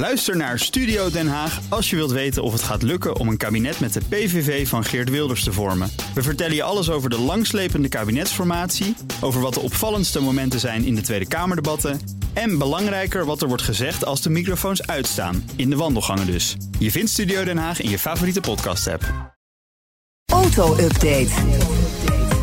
Luister naar Studio Den Haag als je wilt weten of het gaat lukken om een kabinet met de PVV van Geert Wilders te vormen. We vertellen je alles over de langslepende kabinetsformatie, over wat de opvallendste momenten zijn in de Tweede Kamerdebatten en belangrijker wat er wordt gezegd als de microfoons uitstaan, in de wandelgangen dus. Je vindt Studio Den Haag in je favoriete podcast-app. Auto-update.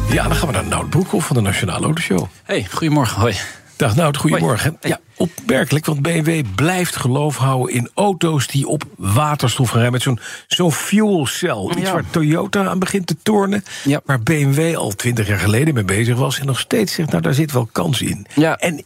Ja, dan gaan we naar Nout Broekhoff van de Nationale Autoshow. Hey, goedemorgen. Hoi. Dag Nout, goedemorgen. Hoi. Ja, opmerkelijk, want BMW blijft geloof houden in auto's die op waterstof gaan rijden. Met zo'n zo'n fuel cell. Iets Ja. waar Toyota aan begint te tornen. Ja. Waar BMW al twintig jaar geleden mee bezig was. En nog steeds zegt, nou daar zit wel kans in. Ja. En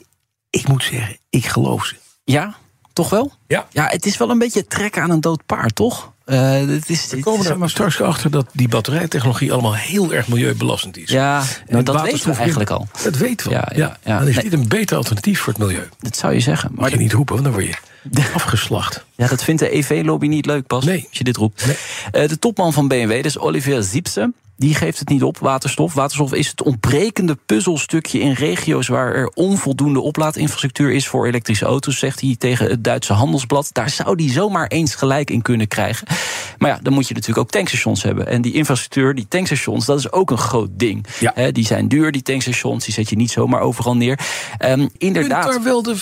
ik moet zeggen, ik geloof ze. Ja, toch wel? Ja. Ja, het is wel een beetje trekken aan een dood paard, toch? Eh, het is, We komen er maar straks achter dat die batterijtechnologie allemaal heel erg milieubelastend is. Ja, nou, dat weten we eigenlijk al. Dat weten we. Ja, Ja, ja, ja. Dan is Nee. dit een beter alternatief voor het milieu. Dat zou je zeggen. Mag Maar je niet roepen, want dan word je afgeslacht. ja, dat vindt de EV-lobby niet leuk, pas. Nee. Als je dit roept. Nee. Eh, de topman van BMW, is Olivier Ziepse. Die geeft het niet op, waterstof. Waterstof is het ontbrekende puzzelstukje in regio's waar er onvoldoende oplaadinfrastructuur is voor elektrische auto's, zegt hij tegen het Duitse Handelsblad. Daar zou hij zomaar eens gelijk in kunnen krijgen. Maar ja, dan moet je natuurlijk ook tankstations hebben. En die infrastructuur, die tankstations, dat is ook een groot ding. Ja. Die zijn duur, die tankstations, die zet je niet zomaar overal neer. Je kunt inderdaad. daar wel de,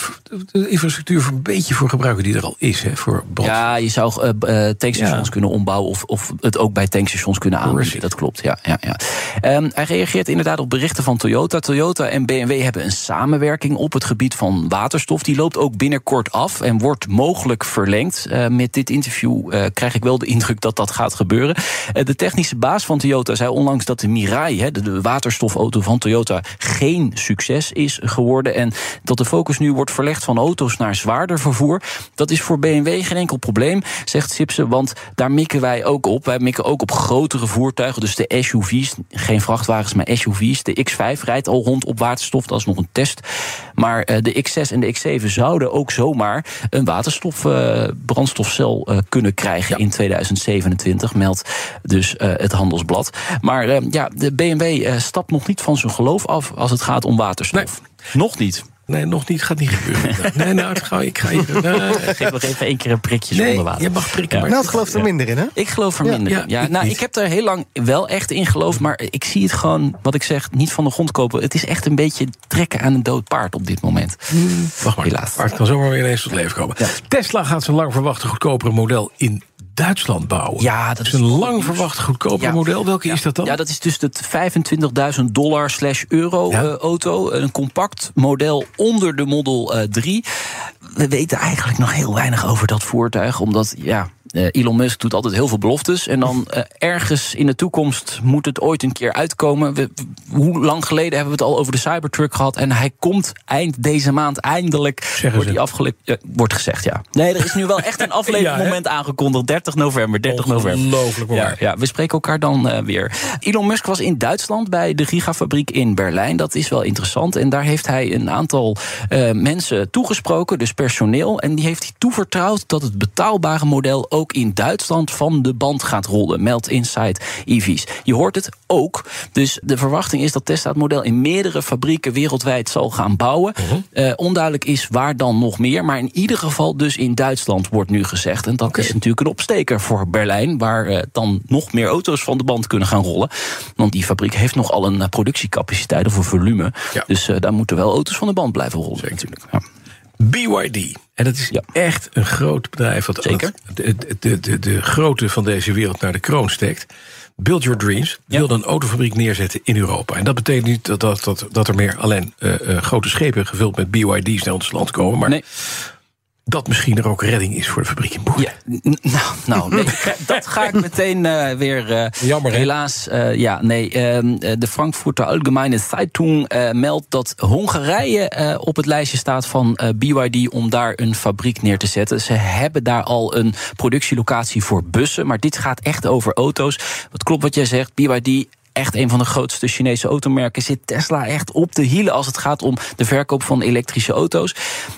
de infrastructuur voor een beetje voor gebruiken die er al is, hè, voor brand. Ja, je zou eh, eh, tankstations Ja. kunnen ombouwen of, of het ook bij tankstations kunnen aanbieden. Dat klopt, ja. Ja, ja. Ehm, hij reageert inderdaad op berichten van Toyota. Toyota en BMW hebben een samenwerking op het gebied van waterstof. Die loopt ook binnenkort af en wordt mogelijk verlengd. Eh, met dit interview eh, krijg ik wel de indruk dat dat gaat gebeuren. Eh, de technische baas van Toyota zei onlangs dat de Mirai, de waterstofauto van Toyota, geen succes is geworden. En dat de focus nu wordt verlegd van auto's naar zwaarder vervoer. Dat is voor BMW geen enkel probleem, zegt Sipse. Want daar mikken wij ook op. Wij mikken ook op grotere voertuigen. Dus de SUV's, geen vrachtwagens, maar SUV's. De X5 rijdt al rond op waterstof. Dat is nog een test. Maar eh, de X6 en de X7 zouden ook zomaar een waterstof eh, brandstofcel eh, kunnen krijgen in 2027, meldt dus het Handelsblad. Maar ja, de BMW stapt nog niet van zijn geloof af als het gaat om waterstof. Nog niet. Nee, nog niet, gaat niet gebeuren. nee, nou, ik ga, ik ga hier... nee, Geef nog even één keer een prikje nee, zonder water. je mag prikken, Ja. maar... Nou, het gelooft er minder in, hè? Ik geloof er minder ja, in. Ja, ik nou, niet. ik heb er heel lang wel echt in geloofd, maar ik zie het gewoon, wat ik zeg, niet van de grond kopen. Het is echt een beetje trekken aan een dood paard op dit moment. Wacht maar, Helaas. het kan zomaar weer ineens tot leven komen. Tesla gaat zijn lang verwachte goedkopere model in Duitsland bouwen. Ja, dat is een lang verwacht goedkoper Ja. model. Welke Ja. is dat dan? Ja, dat is dus het 25.000 dollar slash euro Ja. eh, auto. Een compact model onder de Model eh, 3. We weten eigenlijk nog heel weinig over dat voertuig. Omdat, ja, eh, Elon Musk doet altijd heel veel beloftes. En dan eh, ergens in de toekomst moet het ooit een keer uitkomen. We, hoe lang geleden hebben we het al over de Cybertruck gehad? En hij komt eind deze maand eindelijk. Zeggen wordt, die afgelekt, wordt gezegd, ja. Nee, er is nu wel echt een aflevermoment aangekondigd. 30 november, 30 november. Ongelooflijk Ja, ja, we spreken elkaar dan eh, weer. Elon Musk was in Duitsland bij de gigafabriek in Berlijn. Dat is wel interessant. En daar heeft hij een aantal mensen toegesproken, dus personeel. En die heeft hij toevertrouwd dat het betaalbare model ook in Duitsland van de band gaat rollen. Meldt Inside EV's. Je hoort het ook. Dus de verwachting is dat Tesla het model in meerdere fabrieken wereldwijd zal gaan bouwen. Eh, onduidelijk is waar dan nog meer. Maar in ieder geval dus in Duitsland wordt nu gezegd. En dat is natuurlijk een opsteker voor Berlijn, waar eh, dan nog meer auto's van de band kunnen gaan rollen. Want die fabriek heeft nogal een eh, productiecapaciteit of een volume. Ja. Dus daar moeten wel auto's van de band blijven rollen natuurlijk. Ja. BYD. En dat is Ja. echt een groot bedrijf. Dat, Zeker. dat de, de, de, de grootte van deze wereld naar de kroon steekt. Build Your Dreams Ja. wilde een autofabriek neerzetten in Europa. En dat betekent niet dat, dat, dat, dat er meer alleen eh, eh, grote schepen gevuld met BYD's naar ons land komen. Maar Nee. Dat misschien er ook redding is voor de fabriek in Boer. Ja, nou, nou nee, dat ga ik meteen eh, weer. eh, Jammer? Helaas, eh, ja, nee. ehm, eh, de Frankfurter Allgemeine Zeitung meldt dat Hongarije eh, op het lijstje staat van eh, BYD om daar een fabriek neer te zetten. Ze hebben daar al een productielocatie voor bussen, maar dit gaat echt over auto's. Wat klopt wat jij zegt, BYD echt een van de grootste Chinese automerken, zit Tesla echt op de hielen als het gaat om de verkoop van elektrische auto's.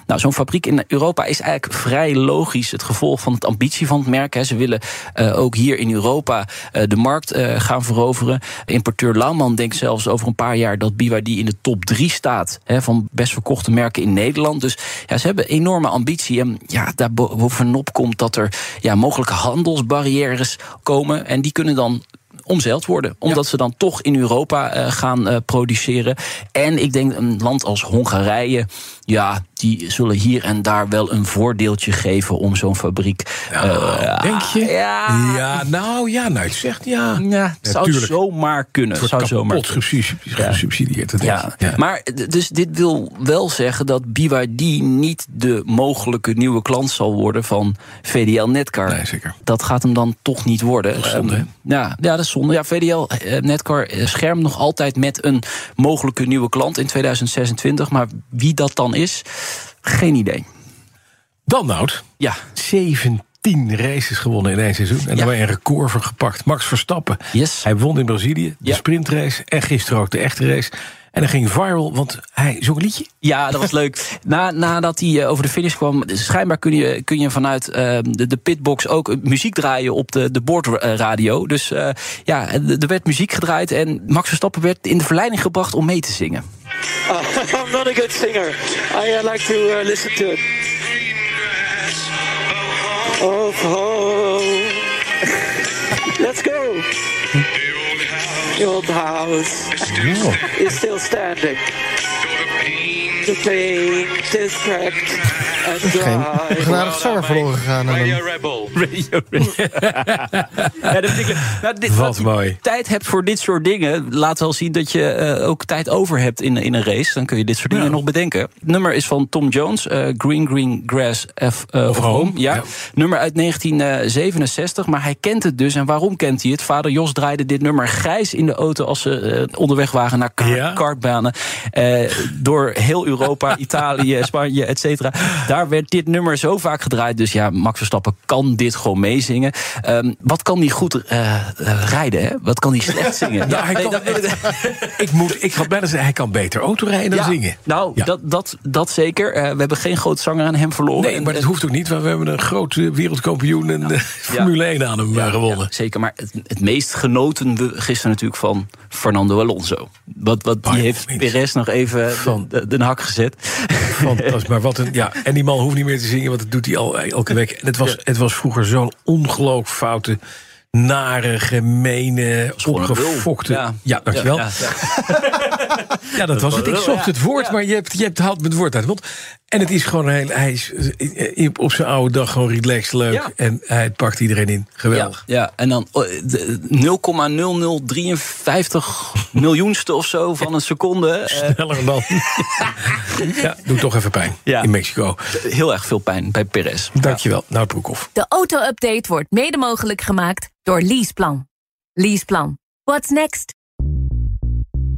Nou, zo'n fabriek in Europa is eigenlijk vrij logisch het gevolg van het ambitie van het merk. Hè. Ze willen uh, ook hier in Europa uh, de markt uh, gaan veroveren. Importeur Lauwman denkt zelfs over een paar jaar dat BYD in de top 3 staat hè, van best verkochte merken in Nederland. Dus ja, ze hebben enorme ambitie. En ja, daar bovenop komt dat er ja, mogelijke handelsbarrières komen. En die kunnen dan omzeild worden. Omdat ja. ze dan toch in Europa uh, gaan uh, produceren. En ik denk een land als Hongarije, ja, die zullen hier en daar wel een voordeeltje geven om zo'n fabriek. Uh, denk je? Ja. ja, nou ja, nou, zegt ja. Ja, het zou tuurlijk. zomaar kunnen. Het zou zomaar gesubsidieerd. Ja. Ja. Maar dus dit wil wel zeggen dat BYD niet de mogelijke nieuwe klant zal worden van VDL Netcar. Nee, zeker. Dat gaat hem dan toch niet worden. Dat is zonde, um, ja, ja, dat is zonde. Ja, VDL Netcar schermt nog altijd met een mogelijke nieuwe klant in 2026. Maar wie dat dan is, geen idee. Dan Nout. Ja. 17 races gewonnen in één seizoen. En ja. daar een record voor gepakt. Max Verstappen. Yes. Hij won in Brazilië, de ja. sprintrace. En gisteren ook de echte race. En dat ging viral, want hij zong een liedje. Ja, dat was leuk. Na, nadat hij uh, over de finish kwam, schijnbaar kun je, kun je vanuit uh, de, de, pitbox ook muziek draaien op de, de boordradio. Dus uh, ja, er werd muziek gedraaid en Max Verstappen werd in de verleiding gebracht om mee te zingen. Uh, I'm not a good singer. I uh, like to listen to it. Oh, oh. Let's go. The old house is still standing. The paint is cracked and dry. Geen genadig zanger verloren gegaan. Radio Rebel. Radio ja, dat ik, nou, dit, Wat mooi. tijd hebt voor dit soort dingen, laat wel zien dat je uh, ook tijd over hebt in, in een race. Dan kun je dit soort dingen ja. nog bedenken. Het nummer is van Tom Jones, uh, Green Green Grass F uh, of Home. home. Ja. ja. Nummer uit 1967, maar hij kent het dus. En waarom kent hij het? Vader Jos draaide dit nummer grijs in de auto als ze onderweg waren naar kar ja. kartbanen. door heel Europa, Italië, Spanje, et cetera. Daar werd dit nummer zo vaak gedraaid. Dus ja, Max Verstappen kan dit gewoon meezingen. Um, wat kan die goed uh, uh, rijden, hè? Wat kan die slecht zingen? ja, hij kan, ik, moet, ik ga bijna zeggen, hij kan beter autorijden dan ja, zingen. Nou, ja. dat, dat, dat zeker. Uh, we hebben geen groot zanger aan hem verloren. Nee, maar dat hoeft ook niet. Want we hebben een grote wereldkampioen en. Formule 1 aan hem gewonnen. zeker, maar het, het, meest genoten we gisteren natuurlijk van Fernando Alonso. Wat, wat die heeft Perez nog even van de, de hak gezet. Fantastisch, maar wat een... Ja, en die man hoeft niet meer te zingen, want dat doet hij al elke week. En het was, het was vroeger zo'n ongelooflijk foute nare, gemene, opgefokte... Ja, ja dankjewel. Ja, ja, ja. ja, dat was het. Ik zocht het woord, maar je hebt, je hebt haalt het woord uit mond. En het is gewoon heel... Hij is op zijn oude dag gewoon relaxed leuk. En hij pakt iedereen in. Geweldig. Ja, ja. en dan 0,0053 miljoenste of zo van een seconde. Sneller dan. ja, doet toch even pijn in Mexico. Heel erg veel pijn bij Perez. Dankjewel, Nou Broekhoff. De auto-update wordt mede mogelijk gemaakt door Leaseplan. Leaseplan. What's next?